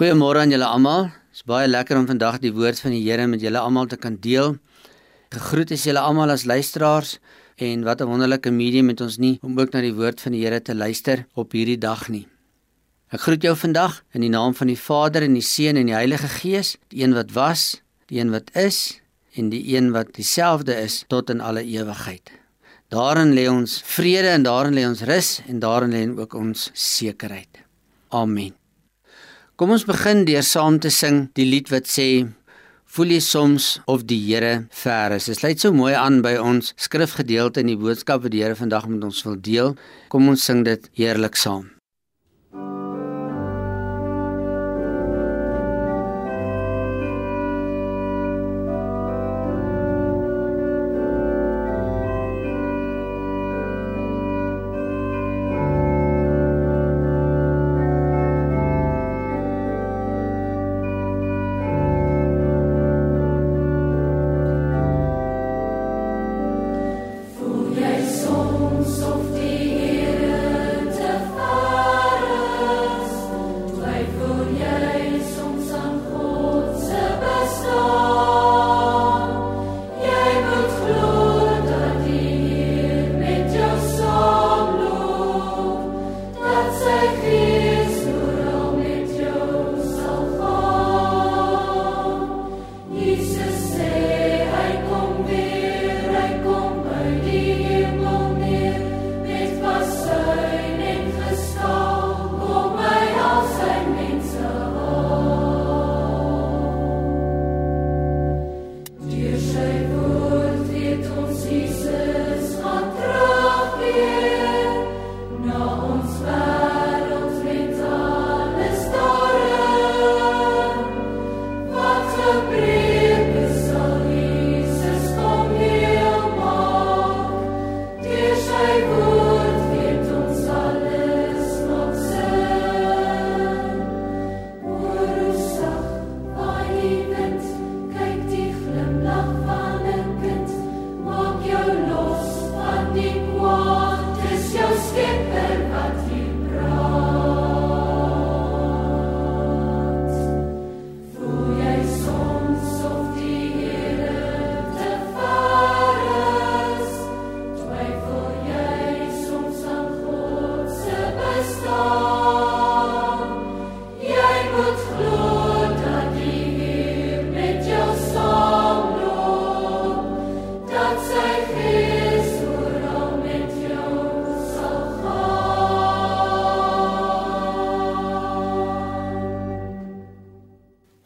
Goeiemôre aan julle almal. Dit is baie lekker om vandag die woord van die Here met julle almal te kan deel. Gegroet is julle almal as luisteraars en wat 'n wonderlike medium het ons nie om ook na die woord van die Here te luister op hierdie dag nie. Ek groet jou vandag in die naam van die Vader en die Seun en die Heilige Gees, die een wat was, die een wat is en die een wat dieselfde is tot in alle ewigheid. Daarin lê ons vrede en daarin lê ons rus en daarin lê ook ons sekerheid. Amen. Kom ons begin deur saam te sing die lied wat sê Voel jy soms of die Here ver is? Dit sluit so mooi aan by ons skrifgedeelte in die boodskap wat die Here vandag met ons wil deel. Kom ons sing dit heerlik saam.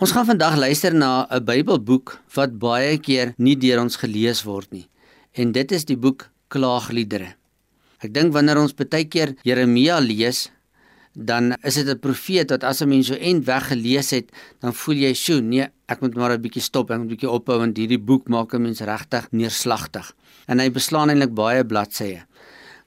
Ons gaan vandag luister na 'n Bybelboek wat baie keer nie deur ons gelees word nie. En dit is die boek Klaagliedere. Ek dink wanneer ons baie keer Jeremia lees, dan is dit 'n profeet wat as 'n mens so end weg gelees het, dan voel jy, "Sjoe, nee, ek moet maar 'n bietjie stop, ek moet 'n bietjie ophou want hierdie boek maak 'n mens regtig neerslagtig." En hy beslaan eintlik baie bladsye.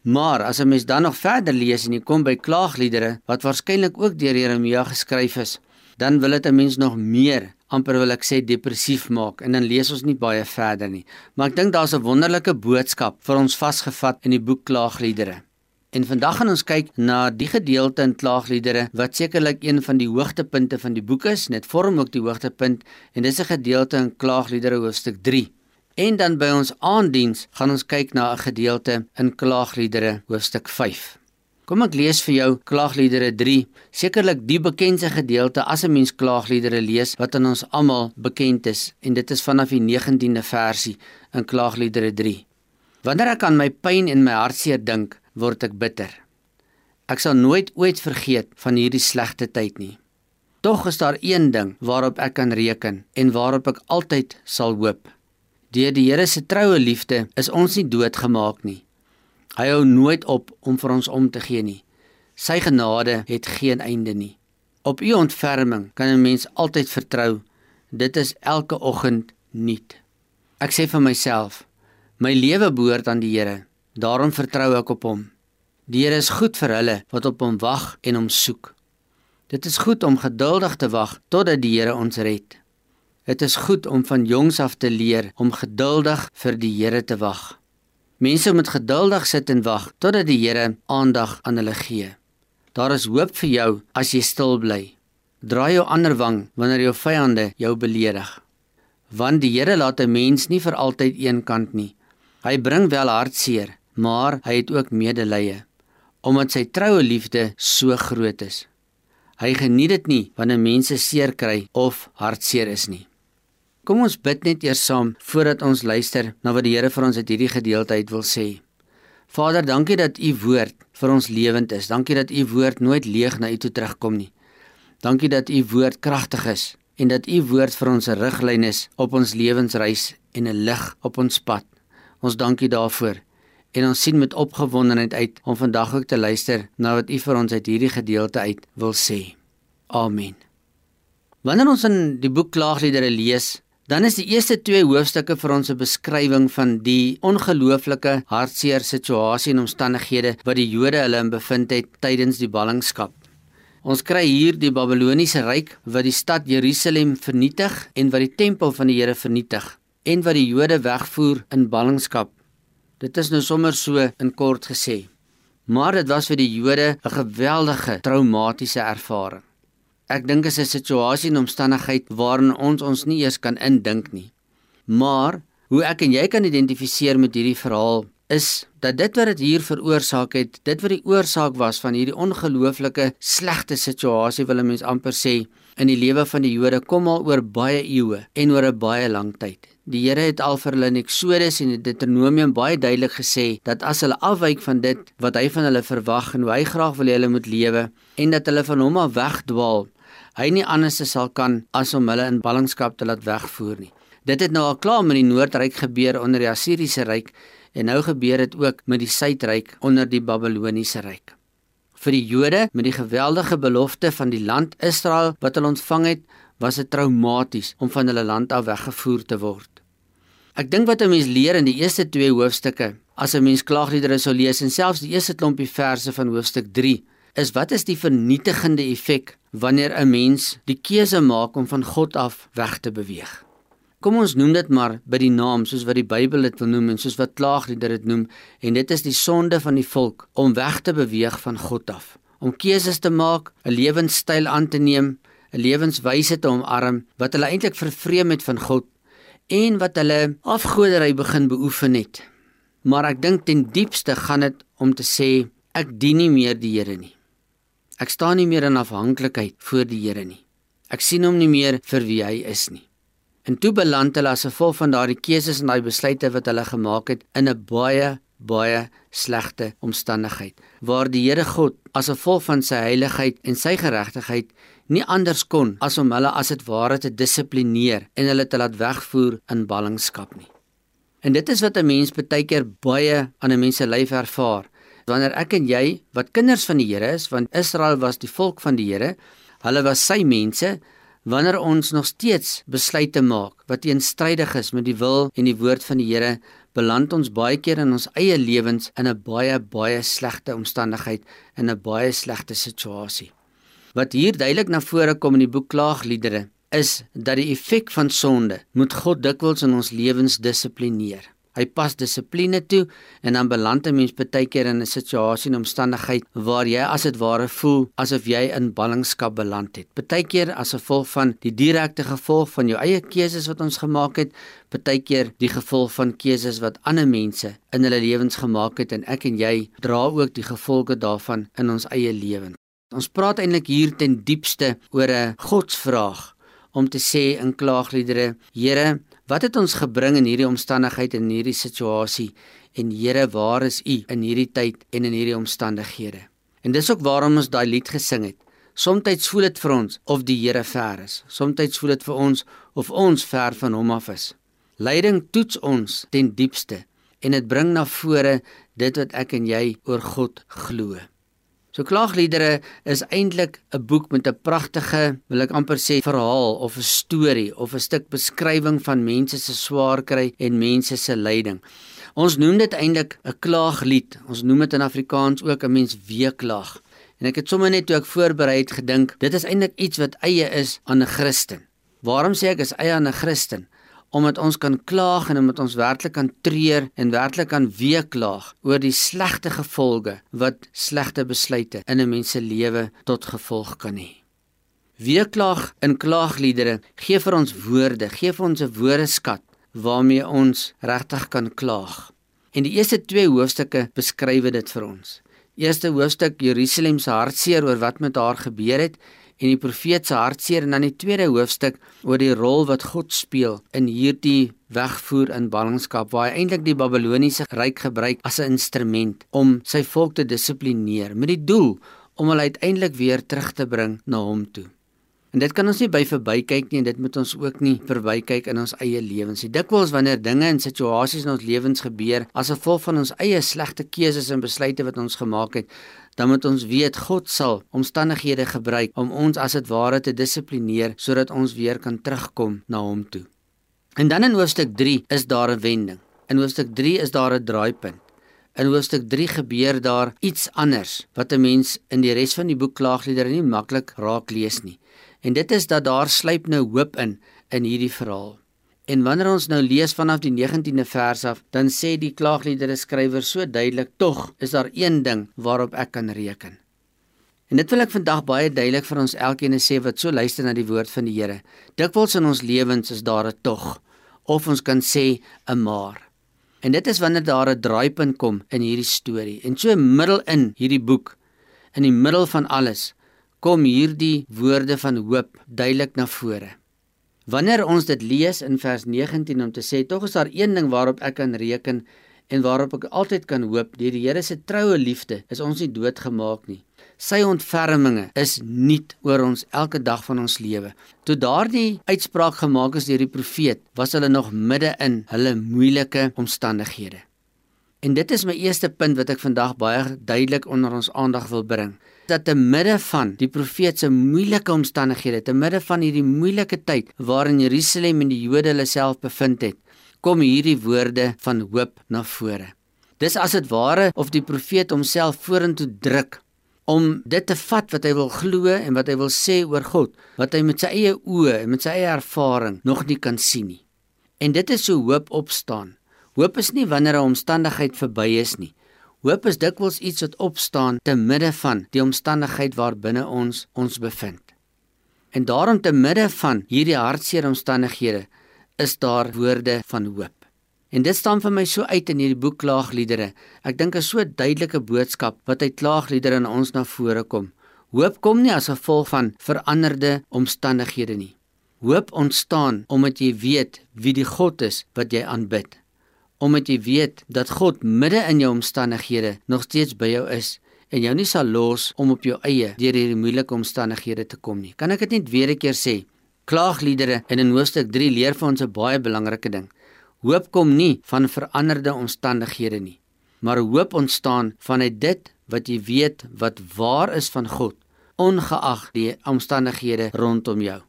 Maar as 'n mens dan nog verder lees en jy kom by klaagliedere wat waarskynlik ook deur Jeremia geskryf is, dan wil dit 'n mens nog meer amper wil ek sê depressief maak en dan lees ons nie baie verder nie. Maar ek dink daar's 'n wonderlike boodskap vir ons vasgevat in die boek Klaagliedere. En vandag gaan ons kyk na die gedeelte in Klaagliedere wat sekerlik een van die hoogtepunte van die boek is, net vorm ook die hoogtepunt en dis 'n gedeelte in Klaagliedere hoofstuk 3. En dan by ons aandiens gaan ons kyk na 'n gedeelte in Klaagliedere hoofstuk 5. Kom ek lees vir jou Klaagliedere 3, sekerlik die bekendste gedeelte as 'n mens Klaagliedere lees wat aan ons almal bekend is en dit is vanaf die 19de versie in Klaagliedere 3. Wanneer ek aan my pyn en my hartseer dink, word ek bitter. Ek sal nooit ooit vergeet van hierdie slegte tyd nie. Tog is daar een ding waarop ek kan reken en waarop ek altyd sal hoop. Deur die Here se troue liefde is ons nie doodgemaak nie. Hy hou nooit op om vir ons om te gee nie. Sy genade het geen einde nie. Op u ontferming kan 'n mens altyd vertrou. Dit is elke oggend nuut. Ek sê vir myself, my lewe behoort aan die Here. Daarom vertrou ek op hom. Die Here is goed vir hulle wat op hom wag en hom soek. Dit is goed om geduldig te wag totdat die Here ons red. Dit is goed om van jongs af te leer om geduldig vir die Here te wag. Mense moet geduldig sit en wag totdat die Here aandag aan hulle gee. Daar is hoop vir jou as jy stil bly. Draai jou ander wang wanneer jou vyande jou beledig. Want die Here laat 'n mens nie vir altyd eenkant nie. Hy bring wel hartseer, maar hy het ook medelee omdat sy troue liefde so groot is. Hy geniet dit nie wanneer mense seer kry of hartseer is nie. Kom ons bid net eers saam voordat ons luister na wat die Here vir ons uit hierdie gedeelte uit wil sê. Vader, dankie dat u woord vir ons lewend is. Dankie dat u woord nooit leeg na u toe terugkom nie. Dankie dat u woord kragtig is en dat u woord vir ons 'n riglyn is op ons lewensreis en 'n lig op ons pad. Ons dankie daarvoor en ons sien met opgewondenheid uit om vandag ook te luister na wat u vir ons uit hierdie gedeelte uit wil sê. Amen. Wanneer ons in die boek Klaagliedere lees, Dan is die eerste twee hoofstukke vir ons 'n beskrywing van die ongelooflike hartseer situasie en omstandighede wat die Jode hulle in bevind het tydens die ballingskap. Ons kry hier die Babiloniese ryk wat die stad Jerusalem vernietig en wat die tempel van die Here vernietig en wat die Jode wegvoer in ballingskap. Dit is nou sommer so in kort gesê. Maar dit was vir die Jode 'n geweldige traumatiese ervaring. Ek dink is 'n situasie en omstandigheid waarin ons ons nie eers kan indink nie. Maar hoe ek en jy kan identifiseer met hierdie verhaal is dat dit wat dit hier veroorsaak het, dit wat die oorsaak was van hierdie ongelooflike slegte situasie wil 'n mens amper sê in die lewe van die Jode kom al oor baie eeue en oor 'n baie lang tyd. Die Here het al vir hulle in Eksodus en in Deuteronomium baie duidelik gesê dat as hulle afwyk van dit wat hy van hulle verwag en hoe hy graag wil hê hulle moet lewe en dat hulle van hom af wegdwaal, hy nie anders sal kan as om hulle in ballingskap te laat wegvoer nie. Dit het nou al klaar met die Noordryk gebeur onder die Assiriese ryk en nou gebeur dit ook met die Suidryk onder die Babiloniese ryk. Vir die Jode met die geweldige belofte van die land Israel wat hulle ontvang het, was dit traumaties om van hulle land af weggevoer te word. Ek dink wat 'n mens leer in die eerste twee hoofstukke, as 'n mens klaagliedere sou lees en selfs die eerste klompie verse van hoofstuk 3, is wat is die vernietigende effek wanneer 'n mens die keuse maak om van God af weg te beweeg. Kom ons noem dit maar by die naam soos wat die Bybel dit wil noem en soos wat klaagliedere dit noem en dit is die sonde van die volk om weg te beweeg van God af, om keuses te maak, 'n lewenstyl aan te neem, 'n lewenswyse te omarm wat hulle eintlik vervreem het van God en wat hulle afgoderry begin beoefen het. Maar ek dink ten diepste gaan dit om te sê ek dien nie meer die Here nie. Ek staan nie meer in afhanklikheid voor die Here nie. Ek sien hom nie meer vir wie hy is nie. En toe beland hulle as gevolg van daardie keuses en daai besluite wat hulle gemaak het in 'n baie baie slegte omstandigheid waar die Here God as gevolg van sy heiligheid en sy geregtigheid nie anders kon as om hulle as dit ware te dissiplineer en hulle te laat wegvoer in ballingskap nie. En dit is wat 'n mens baie keer baie aan 'n mens se lyf ervaar wanneer ek en jy wat kinders van die Here is, want Israel was die volk van die Here, hulle was sy mense, wanneer ons nog steeds besluite maak wat teenstrydig is met die wil en die woord van die Here, beland ons baie keer in ons eie lewens in 'n baie baie slegte omstandigheid in 'n baie slegte situasie. Wat hier duidelik na vore kom in die boek Klaagliedere is dat die effek van sonde moet God dikwels in ons lewens dissiplineer. Hy pas dissipline toe en dan beland 'n mens baie keer in 'n situasie en omstandigheid waar jy as dit ware voel asof jy in ballingskap beland het. Baie keer as gevolg van die direkte gevolg van jou eie keuses wat ons gemaak het, baie keer die gevolg van keuses wat ander mense in hulle lewens gemaak het en ek en jy dra ook die gevolge daarvan in ons eie lewens. Ons praat eintlik hier ten diepste oor 'n godsvraag om te sê in klaagliedere: Here, Wat het ons gebring in hierdie omstandigheid en in hierdie situasie? En Here, waar is U in hierdie tyd en in hierdie omstandighede? En dis ook waarom ons daai lied gesing het. Somstyds voel dit vir ons of die Here ver is. Somstyds voel dit vir ons of ons ver van hom af is. Lyding toets ons ten diepste en dit bring na vore dit wat ek en jy oor God glo. So klaagliedere is eintlik 'n boek met 'n pragtige, wil ek amper sê, verhaal of 'n storie of 'n stuk beskrywing van mense se swaar kry en mense se lyding. Ons noem dit eintlik 'n klaaglied. Ons noem dit in Afrikaans ook 'n mens weeklaag. En ek het sommer net toe ek voorberei het gedink, dit is eintlik iets wat eie is aan 'n Christen. Waarom sê ek is eie aan 'n Christen? Omdat ons kan klaag en omdat ons werklik kan treur en werklik kan weeklaag oor die slegte gevolge wat slegte besluite in 'n mens se lewe tot gevolg kan hê. Weeklaag in klaagliedere gee vir ons woorde, gee vir ons 'n woordeskat waarmee ons regtig kan klaag. En die eerste 2 hoofstukke beskryf dit vir ons. Eerste hoofstuk Jerusalem se hartseer oor wat met haar gebeur het en die profeet se hartseer en dan die tweede hoofstuk oor die rol wat God speel in hierdie wegvoer in ballingskap waar hy eintlik die Babiloniese ryk gebruik as 'n instrument om sy volk te dissiplineer met die doel om hulle uiteindelik weer terug te bring na hom toe. En dit kan ons nie by verbykyk nie en dit moet ons ook nie verbykyk in ons eie lewens nie. Dikwels wanneer dinge en situasies in ons lewens gebeur as gevolg van ons eie slegte keuses en besluite wat ons gemaak het, dan moet ons weet God sal omstandighede gebruik om ons as dit ware te dissiplineer sodat ons weer kan terugkom na hom toe. En dan in hoofstuk 3 is daar 'n wending. In hoofstuk 3 is daar 'n draaipunt. In hoofstuk 3 gebeur daar iets anders wat 'n mens in die res van die boek Klaagliedere nie maklik raak lees nie. En dit is dat daar sluip nou hoop in in hierdie verhaal. En wanneer ons nou lees vanaf die 19de vers af, dan sê die klaagliedere skrywer so duidelik: "Tog is daar een ding waarop ek kan reken." En dit wil ek vandag baie duidelik vir ons elkeen sê wat so luister na die woord van die Here. Dikwels in ons lewens is daar 'n tog of ons kan sê 'n maar. En dit is wanneer daar 'n draaipunt kom in hierdie storie. En so middel in hierdie boek, in die middel van alles, kom hierdie woorde van hoop duidelik na vore. Wanneer ons dit lees in vers 19 om te sê tog is daar een ding waarop ek kan reken en waarop ek altyd kan hoop, deur die Here se troue liefde is ons nie doodgemaak nie. Sy ontferminge is nuut oor ons elke dag van ons lewe. Toe daardie uitspraak gemaak is deur die profeet, was hulle nog midde in hulle moeilike omstandighede. En dit is my eerste punt wat ek vandag baie duidelik onder ons aandag wil bring dat te midde van die profeet se moeilike omstandighede, te midde van hierdie moeilike tyd waarin Jerusalem en die Jode hulle self bevind het, kom hierdie woorde van hoop na vore. Dis as dit ware of die profeet homself vorentoe druk om dit te vat wat hy wil glo en wat hy wil sê oor God, wat hy met sy eie oë en met sy eie ervaring nog nie kan sien nie. En dit is so hoop opstaan. Hoop is nie wanneer 'n omstandigheid verby is nie. Hoop is dikwels iets wat opstaan te midde van die omstandigheid waarbinne ons ons bevind. En daarom te midde van hierdie hartseer omstandighede is daar woorde van hoop. En dit staan vir my so uit in hierdie boek Klaagliedere. Ek dink is so 'n duidelike boodskap wat uit Klaagliedere in ons na vore kom. Hoop kom nie as gevolg van veranderde omstandighede nie. Hoop ontstaan omdat jy weet wie die God is wat jy aanbid omdat jy weet dat God midde in jou omstandighede nog steeds by jou is en jou nie sal los om op jou eie deur hierdie moeilike omstandighede te kom nie. Kan ek dit net weer 'n keer sê? Klaagliedere in in hoofstuk 3 leer vir ons 'n baie belangrike ding. Hoop kom nie van veranderde omstandighede nie. maar hoop ontstaan vanuit dit wat jy weet wat waar is van God, ongeag die omstandighede rondom jou.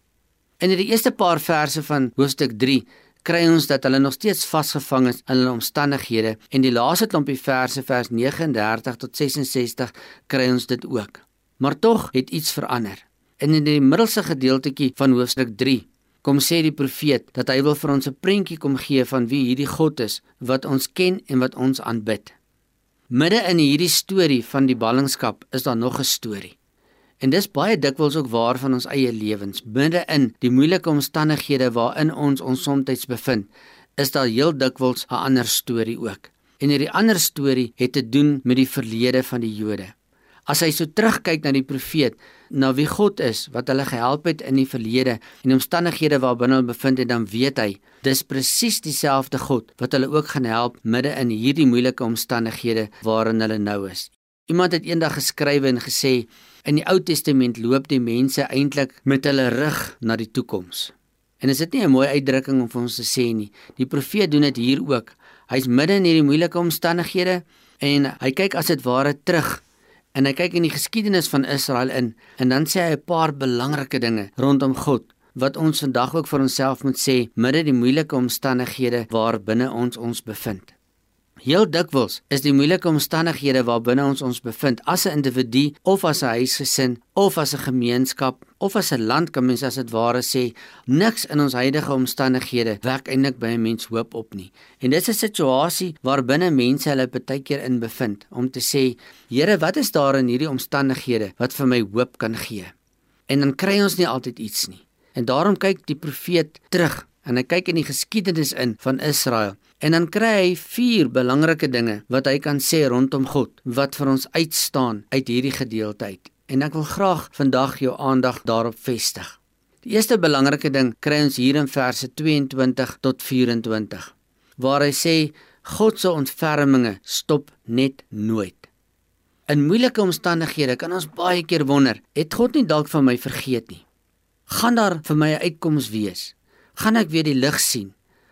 In die eerste paar verse van hoofstuk 3 kry ons dat hulle nog steeds vasgevang is in hulle omstandighede en die laaste klompie verse vers 39 tot 66 kry ons dit ook. Maar tog het iets verander. En in die middelste gedeeltjie van hoofstuk 3 kom sê die profeet dat hy wil vir ons 'n prentjie kom gee van wie hierdie God is wat ons ken en wat ons aanbid. Midde in hierdie storie van die ballingskap is daar nog 'n storie. En dis baie dikwels ook waar van ons eie lewens. Binne in die moeilike omstandighede waarin ons ons soms bevind, is daar heel dikwels 'n ander storie ook. En hierdie ander storie het te doen met die verlede van die Jode. As hy so terugkyk na die profeet, na wie God is wat hulle gehelp het in die verlede en omstandighede waarbinne hulle bevind het, dan weet hy, dis presies dieselfde God wat hulle ook gaan help midde in hierdie moeilike omstandighede waarin hulle nou is. Iemand het eendag geskrywe en gesê in die Ou Testament loop die mense eintlik met hulle rug na die toekoms. En is dit nie 'n mooi uitdrukking om vir ons te sê nie? Die profeet doen dit hier ook. Hy's midde in hierdie moeilike omstandighede en hy kyk as dit ware terug en hy kyk in die geskiedenis van Israel in en dan sê hy 'n paar belangrike dinge rondom God wat ons vandag ook vir onsself moet sê midde die moeilike omstandighede waarbinne ons ons bevind. Heel dikwels is die moeilike omstandighede waarbinne ons ons bevind as 'n individu of as 'n huisgesin of as 'n gemeenskap of as 'n land kan mens as dit ware sê niks in ons huidige omstandighede werk eintlik by 'n mens hoop op nie. En dit is 'n situasie waarbinne mense hulle baie keer in bevind om te sê Here, wat is daar in hierdie omstandighede wat vir my hoop kan gee? En dan kry ons nie altyd iets nie. En daarom kyk die profeet terug en hy kyk in die geskiedenis in van Israel En dan kry hy vier belangrike dinge wat hy kan sê rondom God wat vir ons uitstaan uit hierdie gedeelte uit. En ek wil graag vandag jou aandag daarop vestig. Die eerste belangrike ding kry ons hier in verse 22 tot 24 waar hy sê God se ontferminge stop net nooit. In moeilike omstandighede kan ons baie keer wonder, het God nie dalk van my vergeet nie? Gaan daar vir my 'n uitkoms wees? Gaan ek weer die lig sien?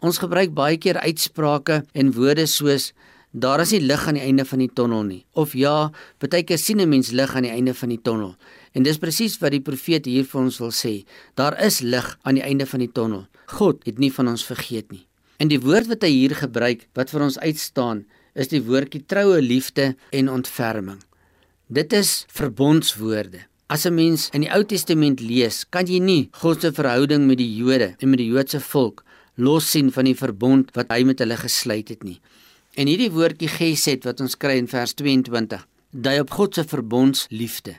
Ons gebruik baie keer uitsprake en woorde soos daar is nie lig aan die einde van die tonnel nie of ja, baie keer sien 'n mens lig aan die einde van die tonnel. En dis presies wat die profeet hier vir ons wil sê. Daar is lig aan die einde van die tonnel. God het nie van ons vergeet nie. En die woord wat hy hier gebruik wat vir ons uitstaan, is die woordjie troue liefde en ontferming. Dit is verbondswoorde. As 'n mens in die Ou Testament lees, kan jy nie God se verhouding met die Jode en met die Joodse volk los sien van die verbond wat hy met hulle gesluit het nie. En hierdie woordjie gesed wat ons kry in vers 22, dui op God se verbondsliefde.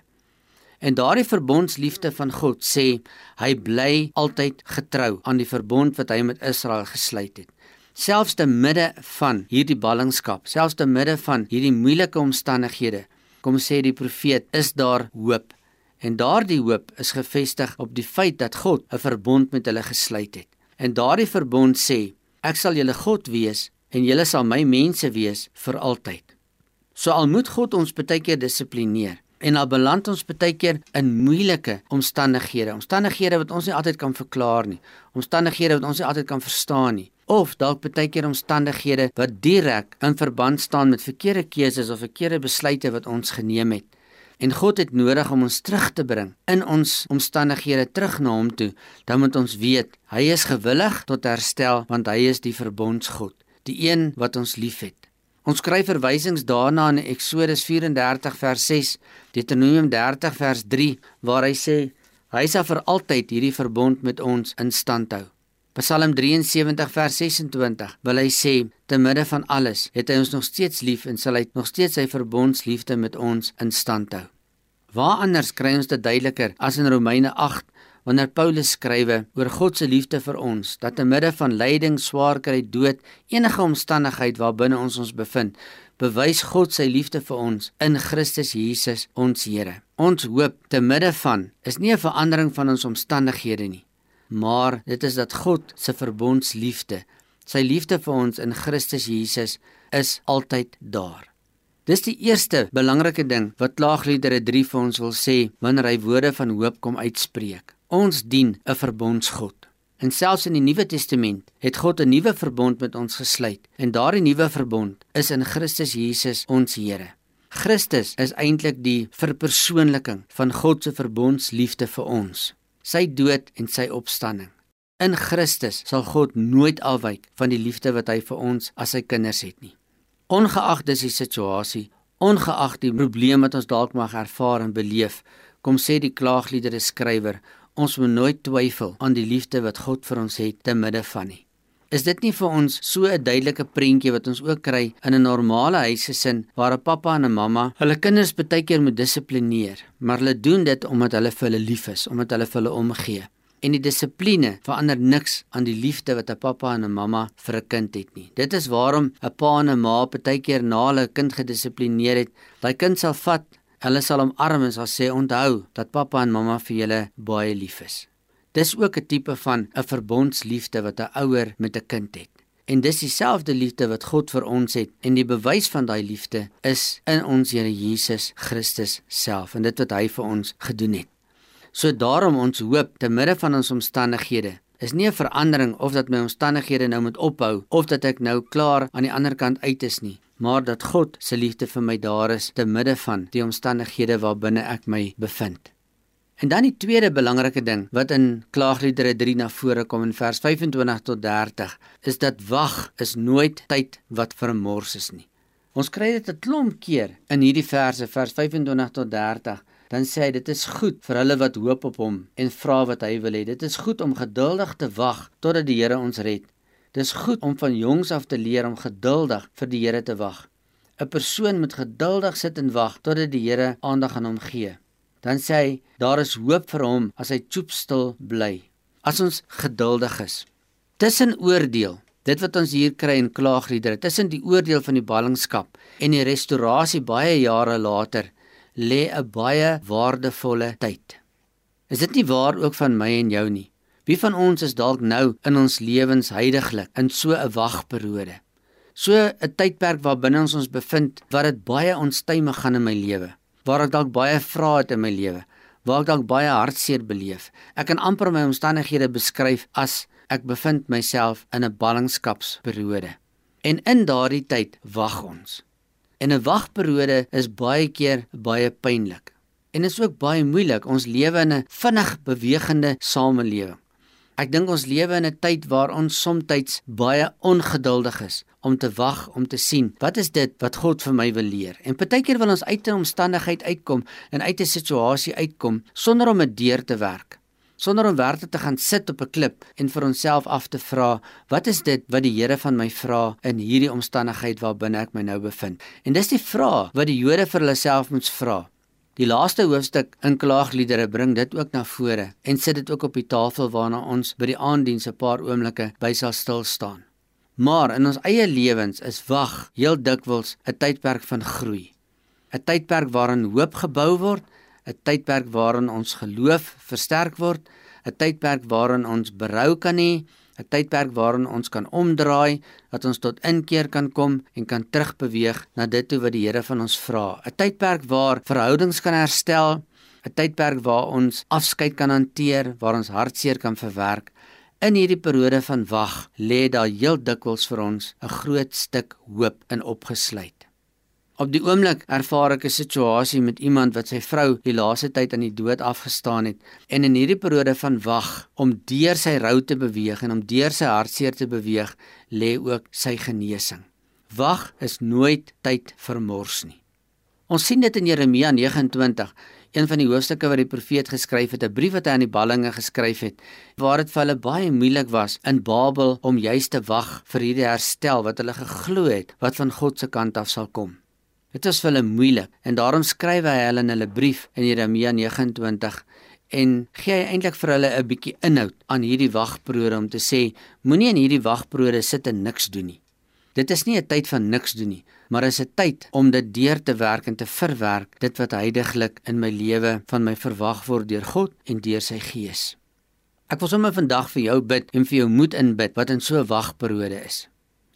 En daardie verbondsliefde van God sê hy bly altyd getrou aan die verbond wat hy met Israel gesluit het. Selfs te midde van hierdie ballingskap, selfs te midde van hierdie moeilike omstandighede, kom sê die profeet, is daar hoop. En daardie hoop is gefestig op die feit dat God 'n verbond met hulle gesluit het. En daardie verbond sê: Ek sal julle God wees en julle sal my mense wees vir altyd. So al moet God ons baie keer dissiplineer en al beland ons baie keer in moeilike omstandighede, omstandighede wat ons nie altyd kan verklaar nie, omstandighede wat ons nie altyd kan verstaan nie, of dalk baie keer omstandighede wat direk in verband staan met verkeerde keuses of verkeerde besluite wat ons geneem het. En God het nodig om ons terug te bring in ons omstandighede terug na hom toe. Dan moet ons weet, hy is gewillig tot herstel want hy is die verbondsgod, die een wat ons liefhet. Ons kry verwysings daarna in Eksodus 34 vers 6, Deuteronomium 30 vers 3 waar hy sê hy sal vir altyd hierdie verbond met ons in stand hou. Psalm 73 vers 26 wil hy sê te midde van alles het hy ons nog steeds lief en sal hy nog steeds sy verbondsliefde met ons in stand hou. Waar anders kry ons dit duideliker as in Romeine 8 wanneer Paulus skrywe oor God se liefde vir ons dat te midde van lyding, swaar kry, dood, enige omstandigheid waarbinne ons ons bevind, bewys God sy liefde vir ons in Christus Jesus ons Here. Ons hoop te midde van is nie 'n verandering van ons omstandighede nie maar dit is dat God se verbondsliefde, sy liefde vir ons in Christus Jesus is altyd daar. Dis die eerste belangrike ding wat Klaagliedere 3 vir ons wil sê wanneer hy woorde van hoop kom uitspreek. Ons dien 'n verbondsgod. En selfs in die Nuwe Testament het God 'n nuwe verbond met ons gesluit. En daardie nuwe verbond is in Christus Jesus ons Here. Christus is eintlik die verpersoonliking van God se verbondsliefde vir ons. Sy dood en sy opstanding. In Christus sal God nooit afwyk van die liefde wat hy vir ons as sy kinders het nie. Ongeag dis die situasie, ongeag die probleem wat ons dalk mag ervaar en beleef, kom sê die klaagliedere skrywer, Ons moet nooit twyfel aan die liefde wat God vir ons het te midde van nie. Is dit nie vir ons so 'n duidelike prentjie wat ons ook kry in 'n normale huisgesin waar 'n pappa en 'n mamma hulle kinders baie keer moet dissiplineer, maar hulle doen dit omdat hulle vir hulle lief is, omdat hulle vir hulle omgee. En die dissipline verander niks aan die liefde wat 'n pappa en 'n mamma vir 'n kind het nie. Dit is waarom 'n pa en 'n ma baie keer na hulle kind gedissiplineer het, daai kind sal vat Hulle sal hom arm en sal sê onthou dat pappa en mamma vir julle baie lief is. Dis ook 'n tipe van 'n verbondsliefde wat 'n ouer met 'n kind het. En dis dieselfde liefde wat God vir ons het en die bewys van daai liefde is in ons Here Jesus Christus self en dit wat hy vir ons gedoen het. So daarom ons hoop te midde van ons omstandighede is nie 'n verandering of dat my omstandighede nou moet ophou of dat ek nou klaar aan die ander kant uit is nie maar dat God se liefde vir my daar is te midde van die omstandighede waarbinne ek my bevind. En dan die tweede belangrike ding wat in Klaagliedere 3 na vore kom in vers 25 tot 30 is dat wag is nooit tyd wat vermors is nie. Ons kry dit 'n klomp keer in hierdie verse vers 25 tot 30. Dan sê hy dit is goed vir hulle wat hoop op hom en vra wat hy wil hê. Dit is goed om geduldig te wag totdat die Here ons red. Dis goed om van jongs af te leer om geduldig vir die Here te wag. 'n Persoon moet geduldig sit en wag totdat die Here aandag aan hom gee. Dan sê hy, daar is hoop vir hom as hy choopstil bly. As ons geduldig is. Tussen oordeel, dit wat ons hier kry in klaagliedere, tussen die oordeel van die ballingskap en die restaurasie baie jare later, lê 'n baie waardevolle tyd. Is dit nie waar ook van my en jou nie? Wie van ons is dalk nou in ons lewens heidaglik in so 'n wagperiode? So 'n tydperk waarbinne ons ons bevind wat dit baie onstuimig gaan in my lewe. Waar ek dalk baie vrae het in my lewe, waar ek dalk baie hartseer beleef. Ek kan amper my omstandighede beskryf as ek bevind myself in 'n ballingskapsperiode. En in daardie tyd wag ons. En 'n wagperiode is baie keer baie pynlik. En dit is ook baie moeilik. Ons lewe in 'n vinnig bewegende samelewing. Ek dink ons lewe in 'n tyd waar ons soms baie ongeduldig is om te wag om te sien wat is dit wat God vir my wil leer. En partykeer wil ons uit 'n omstandigheid uitkom en uit 'n situasie uitkom sonder om 'n deur te werk. Sonder om werklik te gaan sit op 'n klip en vir onsself af te vra, wat is dit wat die Here van my vra in hierdie omstandigheid waarbinne ek my nou bevind? En dis die vraag wat die Jode vir hulle self moet vra. Die laaste hoofstuk in Klaagliedere bring dit ook na vore en sit dit ook op die tafel waarna ons by die aanddiens 'n paar oomblikke by sal stil staan. Maar in ons eie lewens is wag heel dikwels 'n tydperk van groei. 'n Tydperk waarin hoop gebou word, 'n tydperk waarin ons geloof versterk word, 'n tydperk waarin ons berou kan hê 'n tydperk waarin ons kan omdraai, dat ons tot inkeer kan kom en kan terugbeweeg na dit toe wat die Here van ons vra. 'n Tydperk waar verhoudings kan herstel, 'n tydperk waar ons afskeid kan hanteer, waar ons hartseer kan verwerk. In hierdie periode van wag lê daar heel dikwels vir ons 'n groot stuk hoop in opgesluit. Op die oomblik ervaar ek 'n situasie met iemand wat sy vrou die laaste tyd aan die dood afgestaan het en in hierdie periode van wag om deur sy rou te beweeg en om deur sy hartseer te beweeg, lê ook sy genesing. Wag is nooit tyd vir mors nie. Ons sien dit in Jeremia 29, een van die hoofstukke wat die profeet geskryf het, 'n brief wat hy aan die ballinge geskryf het, waar dit vir hulle baie moeilik was in Babel om juis te wag vir hierdie herstel wat hulle geglo het wat van God se kant af sal kom. Dit was vir hulle moeilik en daarom skryf hy hulle in hulle brief in Jeremia 29 en gee hy eintlik vir hulle 'n bietjie inhoud aan hierdie wagperiode om te sê moenie in hierdie wagperiode sit en niks doen nie. Dit is nie 'n tyd van niks doen nie, maar is 'n tyd om dit deur te werk en te verwerk dit wat heidaglik in my lewe van my verwag word deur God en deur sy Gees. Ek wil sommer vandag vir jou bid en vir jou moed inbid wat in so 'n wagperiode is.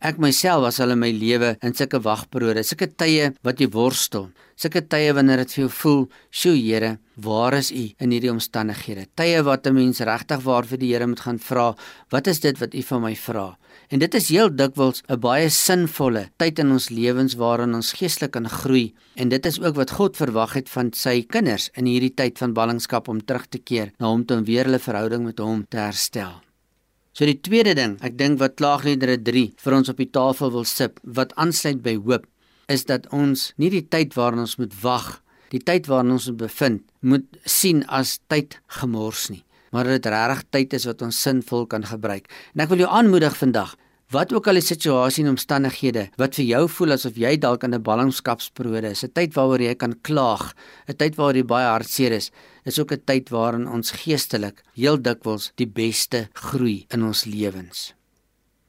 Ek myself was al in my lewe in sulke wagperiode, sulke tye wat jy worstel, sulke tye wanneer dit vir jou voel, "Sjoe Here, waar is U in hierdie omstandighede?" Tye wat 'n mens regtig waar vir die Here moet gaan vra, "Wat is dit wat U van my vra?" En dit is heel dikwels 'n baie sinvolle tyd in ons lewens waarin ons geestelik kan groei en dit is ook wat God verwag het van sy kinders in hierdie tyd van ballingskap om terug te keer na hom toe om weer hulle verhouding met hom te herstel. So die tweede ding, ek dink wat Klaagliedere 3 vir ons op die tafel wil sit, wat aansluit by hoop, is dat ons nie die tyd waarin ons moet wag, die tyd waarin ons bevind, moet sien as tyd gemors nie, maar dit regtig tyd is wat ons sinvol kan gebruik. En ek wil jou aanmoedig vandag Wat ook al die situasie en omstandighede wat vir jou voel asof jy dalk in 'n ballingskapsperiode is, 'n tyd waaroor jy kan klaag, 'n tyd waar jy baie hartseer is, is ook 'n tyd waarin ons geestelik heel dikwels die beste groei in ons lewens.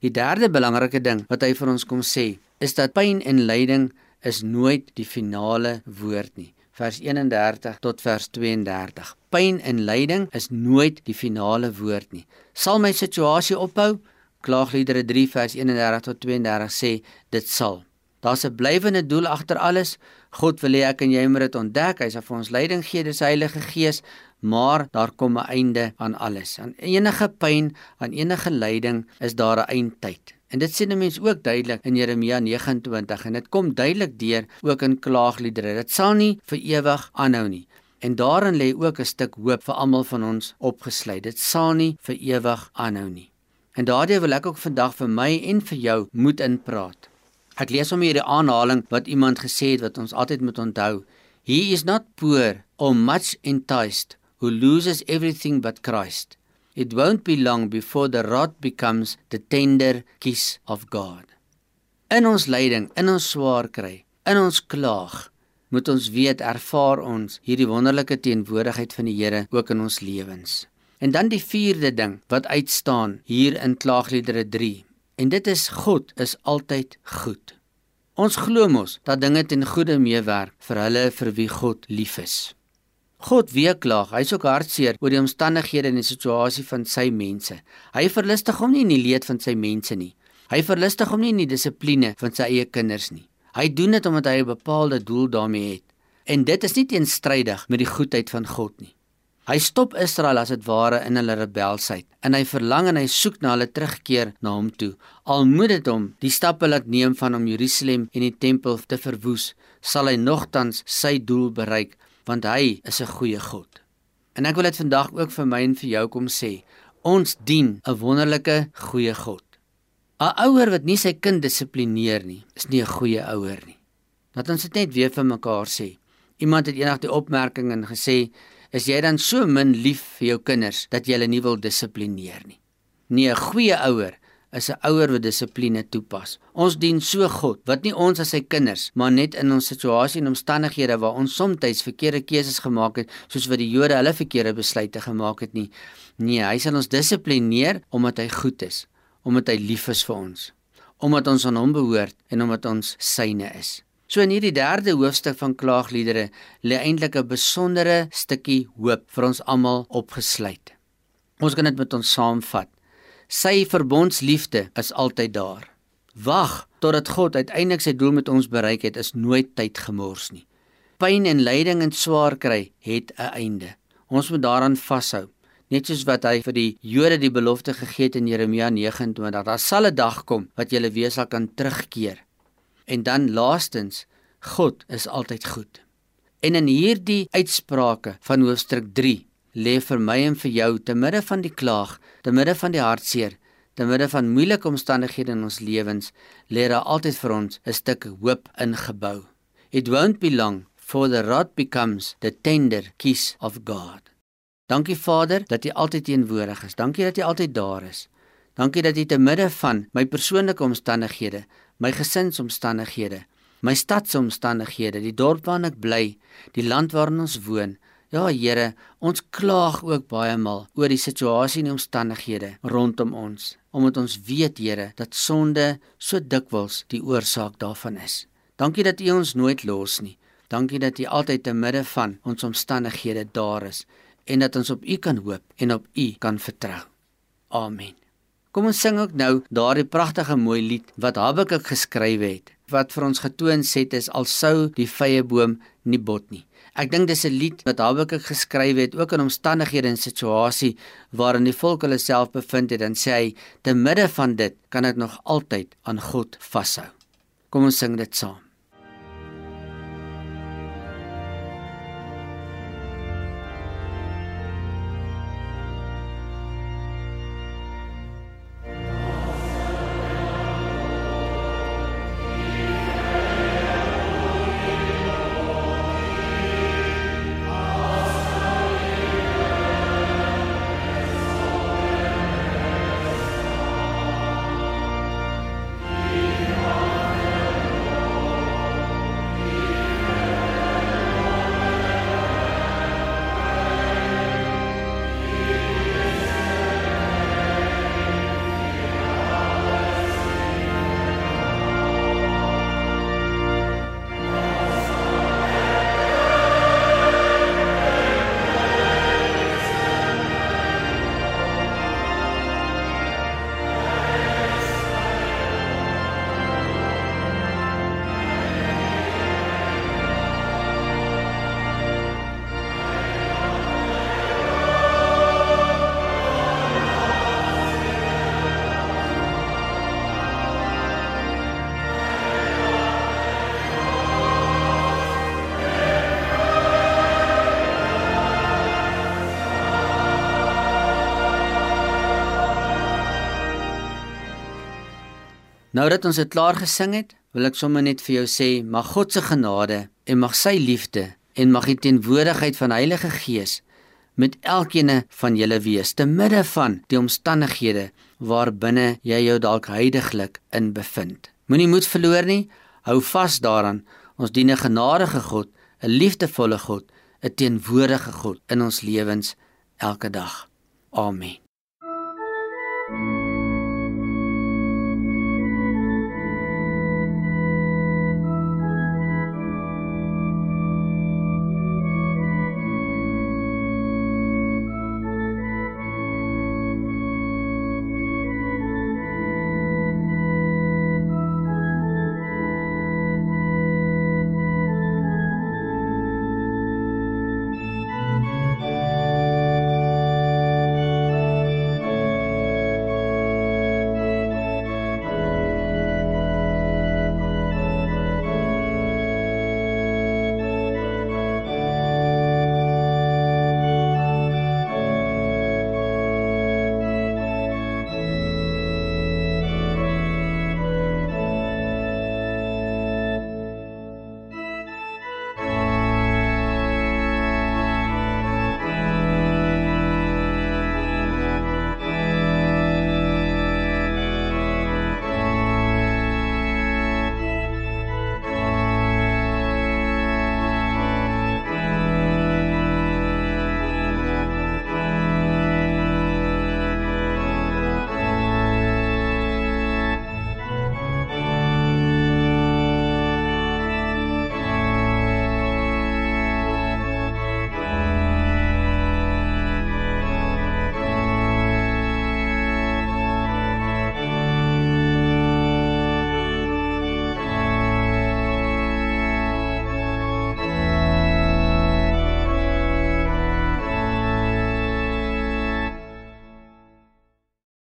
Die derde belangrike ding wat hy vir ons kom sê, is dat pyn en lyding is nooit die finale woord nie. Vers 31 tot vers 32. Pyn en lyding is nooit die finale woord nie. Sal my situasie ophou? Klaagliedere 3 vers 31 tot 32 sê dit sal. Daar's 'n blywende doel agter alles. God wil hê ek en jy moet dit ontdek. Hy sal vir ons leiding gee deur sy Heilige Gees, maar daar kom 'n einde aan alles. Aan enige pyn, aan enige lyding is daar 'n eindtyd. En dit sien 'n mens ook duidelik in Jeremia 29 en dit kom duidelik deur ook in Klaagliedere. Dit sal nie vir ewig aanhou nie. En daarin lê ook 'n stuk hoop vir almal van ons opgesluit. Dit sal nie vir ewig aanhou nie. En daardie wil ek ook vandag vir my en vir jou moet inpraat. Ek lees hom hier die aanhaling wat iemand gesê het wat ons altyd moet onthou. He is not poor or much enticed who loses everything but Christ. It won't be long before the rod becomes the tender kiss of God. In ons lyding, in ons swaar kry, in ons klaag, moet ons weet ervaar ons hierdie wonderlike teenwoordigheid van die Here ook in ons lewens. En dan die vierde ding wat uitstaan hier in Klaagliedere 3. En dit is God is altyd goed. Ons glo mos dat dinge ten goeie meewerk vir hulle vir wie God lief is. God weet klaag, hy's ook hartseer oor die omstandighede en die situasie van sy mense. Hy verlustig hom nie in die leed van sy mense nie. Hy verlustig hom nie in die dissipline van sy eie kinders nie. Hy doen dit omdat hy 'n bepaalde doel daarmee het. En dit is nie teenstrydig met die goedheid van God nie. Hy stop Israel as dit ware in hulle rebelsheid en hy verlang en hy soek na hulle terugkeer na hom toe. Al moet dit hom die stappe laat neem van om Jerusalem en die tempel te verwoes, sal hy nogtans sy doel bereik want hy is 'n goeie God. En ek wil dit vandag ook vir my en vir jou kom sê. Ons dien 'n wonderlike goeie God. 'n Ouer wat nie sy kind dissiplineer nie, is nie 'n goeie ouer nie. Laat ons dit net weer vir mekaar sê. Iemand het eendag die opmerking en gesê is jy dan so min lief vir jou kinders dat jy hulle nie wil dissiplineer nie. Nee, 'n goeie ouer is 'n ouer wat dissipline toepas. Ons dien so God wat nie ons as sy kinders, maar net in ons situasie en omstandighede waar ons soms verkeerde keuses gemaak het, soos wat die Jode hulle verkeerde besluite gemaak het nie. Nee, hy sal ons dissiplineer omdat hy goed is, omdat hy lief is vir ons, omdat ons aan hom behoort en omdat ons syne is. So in hierdie derde hoofstuk van klaagliedere lê eintlik 'n besondere stukkie hoop vir ons almal opgesluit. Ons kan dit met ons saamvat. Sy verbondsliefde is altyd daar. Wag totdat God uiteindelik sy doel met ons bereik het, is nooit tyd gemors nie. Pyn en lyding en swaar kry het 'n einde. Ons moet daaraan vashou. Net soos wat hy vir die Jode die belofte gegee het in Jeremia 29, daar sal 'n dag kom wat jy weer sal kan terugkeer En dan laastens, God is altyd goed. En in hierdie uitsprake van hoofstuk 3 lê vir my en vir jou te midde van die klaag, te midde van die hartseer, te midde van moeilike omstandighede in ons lewens, lê daar altyd vir ons 'n stuk hoop ingebou. It won't be long for the rod becomes the tender kiss of God. Dankie Vader dat U altyd teenwoordig is. Dankie dat U altyd daar is. Dankie dat U te midde van my persoonlike omstandighede my gesinsomstandighede, my stadsomstandighede, die dorp waarin ek bly, die land waarin ons woon. Ja Here, ons klaag ook baie maal oor die situasie en die omstandighede rondom ons, omdat ons weet Here dat sonde so dikwels die oorsaak daarvan is. Dankie dat U ons nooit los nie. Dankie dat U altyd te midde van ons omstandighede daar is en dat ons op U kan hoop en op U kan vertrou. Amen. Kom ons sing ook nou daardie pragtige mooi lied wat Habakuk geskryf het wat vir ons getoon het is al sou die vrye boom nie bot nie. Ek dink dis 'n lied wat Habakuk geskryf het ook in omstandighede en situasie waarin die volk hulle self bevind het en sê hy te midde van dit kan ek nog altyd aan God vashou. Kom ons sing dit saam. Nou dat ons dit klaar gesing het, wil ek sommer net vir jou sê, mag God se genade en mag sy liefde en mag die teenwoordigheid van Heilige Gees met elkeen van julle wees te midde van die omstandighede waarbinne jy jou dalk heidaglik in bevind. Moenie moed verloor nie, hou vas daaraan. Ons dien 'n genadige God, 'n liefdevolle God, 'n teenwoordige God in ons lewens elke dag. Amen.